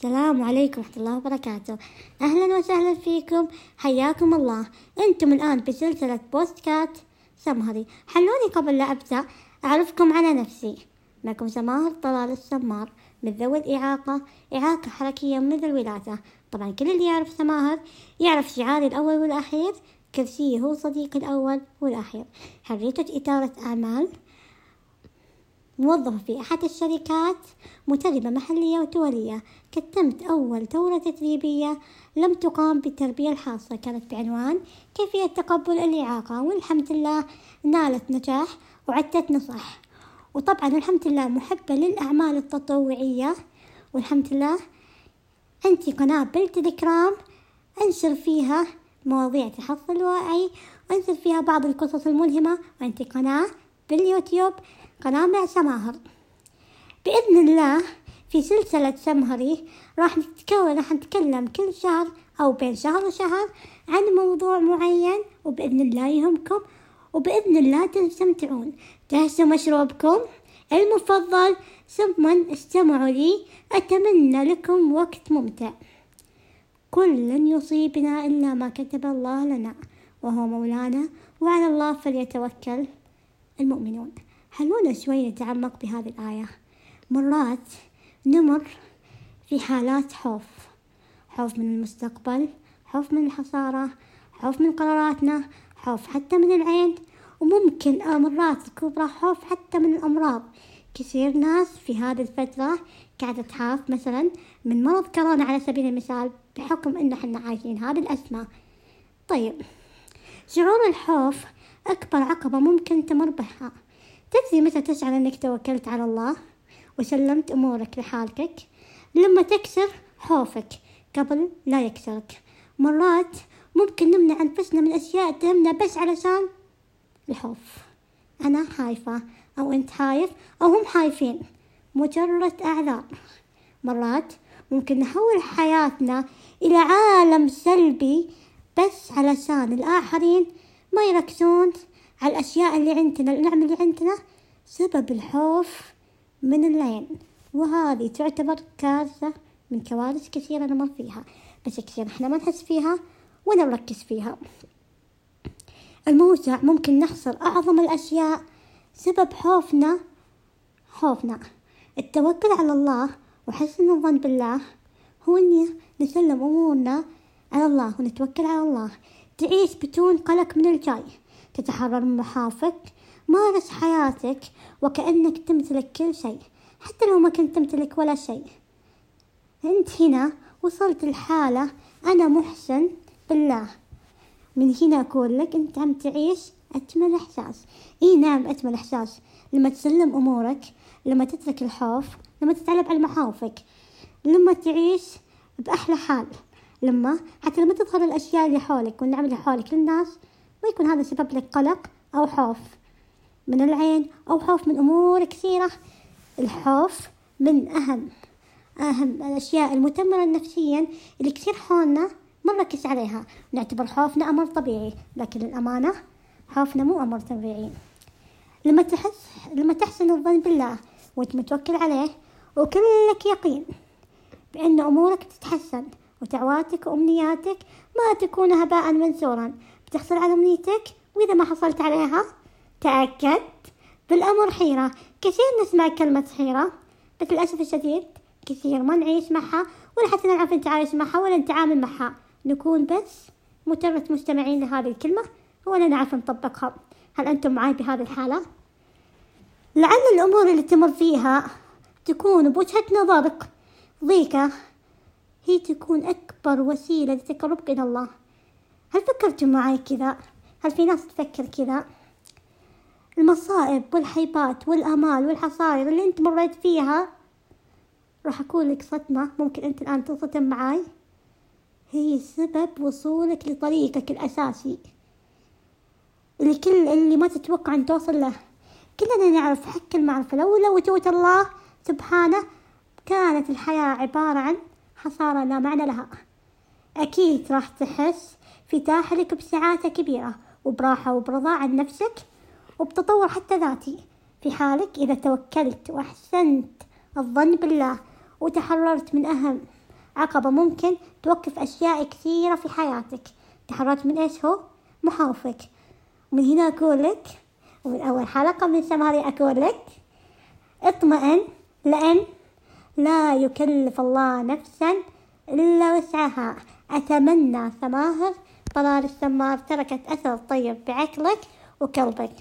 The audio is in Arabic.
السلام عليكم ورحمة الله وبركاته. أهلا وسهلا فيكم. حياكم الله. أنتم الآن بسلسلة بوستكات سمهري. حلوني قبل لا أبدأ. أعرفكم على نفسي. معكم سماهر طلال السمار. من ذوي الإعاقة إعاقة حركية من الولادة. طبعا كل اللي يعرف سماهر يعرف شعاري الأول والأخير. كرسي هو صديقي الأول والأخير. حرية إدارة أعمال؟ موظفة في أحد الشركات مدربة محلية ودولية كتمت أول دورة تدريبية لم تقام بالتربية الخاصة. كانت بعنوان كيفية تقبل الإعاقة؟ والحمد لله نالت نجاح وعدت نصح. وطبعا الحمد لله محبة للأعمال التطوعية. والحمد لله عندي قناة بالتليجرام أنشر فيها مواضيع تحصل الوعي وأنزل فيها بعض القصص الملهمة. وعندي قناة باليوتيوب قناة مع سماهر. بإذن الله في سلسلة سمهري راح نتكون راح نتكلم كل شهر أو بين شهر وشهر عن موضوع معين وبإذن الله يهمكم وبإذن الله تستمتعون. جهزوا مشروبكم. المفضل ثم استمعوا لي. أتمنى لكم وقت ممتع. كل لن يصيبنا إلا ما كتب الله لنا وهو مولانا وعلى الله فليتوكل المؤمنون. خلونا شوي نتعمق بهذه الآية؟ مرات نمر في حالات خوف خوف من المستقبل خوف من الخسارة خوف من قراراتنا خوف حتى من العين وممكن مرات الكبرى خوف حتى من الأمراض. كثير ناس في هذه الفترة قاعدة تخاف مثلا من مرض كورونا على سبيل المثال بحكم إن إحنا عايشين هذه الأزمة طيب شعور الخوف أكبر عقبة ممكن تمر بها. تدري متى تشعر أنك توكلت على الله وسلمت أمورك لحالك لما تكسر خوفك قبل لا يكسرك. مرات ممكن نمنع أنفسنا من أشياء تهمنا بس علشان الخوف. أنا خايفة أو أنت خايف أو هم خايفين. مجرد أعذار. مرات ممكن نحول حياتنا إلى عالم سلبي بس علشان الآخرين ما يركزون على الأشياء اللي عندنا النعم اللي عندنا سبب الخوف من العين وهذه تعتبر كارثة من كوارث كثيرة نمر فيها. بس كثير إحنا ما نحس فيها ولا نركز فيها. الموجع ممكن نخسر أعظم الأشياء سبب خوفنا خوفنا. التوكل على الله وحسن الظن بالله هو إني نسلم أمورنا على الله ونتوكل على الله. تعيش بدون قلق من الجاي. تتحرر من مخاوفك مارس حياتك وكأنك تمتلك كل شيء حتى لو ما كنت تمتلك ولا شيء. أنت هنا وصلت الحالة أنا محسن بالله. من هنا أقول لك أنت عم تعيش أجمل إحساس. إي نعم أجمل إحساس. لما تسلم أمورك لما تترك الخوف لما تتعلم على مخاوفك لما تعيش بأحلى حال. لما حتى لما تظهر الأشياء اللي حولك والنعم اللي حولك للناس ما يكون هذا سبب لك قلق أو خوف من العين أو خوف من أمور كثيرة. الخوف من أهم أهم الأشياء المدمرة نفسيا اللي كثير حولنا ما نركز عليها. نعتبر خوفنا أمر طبيعي لكن الأمانة خوفنا مو أمر طبيعي. لما تحس لما تحسن الظن بالله وأنت متوكل عليه وكلك يقين بأن أمورك تتحسن ودعواتك وأمنياتك ما تكون هباء منثورا بتحصل على أمنيتك؟ وإذا ما حصلت عليها تأكد. بالأمر حيرة. كثير نسمع كلمة حيرة. بس للأسف الشديد كثير ما نعيش معها ولا حتى نعرف نتعايش معها ولا نتعامل معها. نكون بس مجرد مستمعين لهذه الكلمة ولا نعرف نطبقها. هل أنتم معي بهذه الحالة؟ لعل الأمور اللي تمر فيها تكون بوجهة نظرك. ضيقة. هي تكون أكبر وسيلة لتقربك إلى الله. هل فكرتم معي كذا؟ هل في ناس تفكر كذا؟ المصائب والحيبات والآمال والحصاير اللي أنت مريت فيها. راح أقول لك صدمة ممكن أنت الآن تنصدم معاي. هي سبب وصولك لطريقك الأساسي. اللي كل اللي ما تتوقع أن توصل له. كلنا نعرف حق المعرفة. لولا وجود الله سبحانه كانت الحياة عبارة عن خسارة لا معنى لها. أكيد راح تحس في داخلك بسعادة كبيرة وبراحة وبرضا عن نفسك وبتطور حتى ذاتي. في حالك إذا توكلت وأحسنت الظن بالله وتحررت من أهم عقبة ممكن توقف أشياء كثيرة في حياتك. تحررت من إيش هو؟ مخاوفك. ومن هنا أقول لك ومن أول حلقة من سماري أقول لك اطمئن لأن لا يكلف الله نفسا إلا وسعها. أتمنى سماهر طلال السمار تركت أثر طيب بعقلك وقلبك.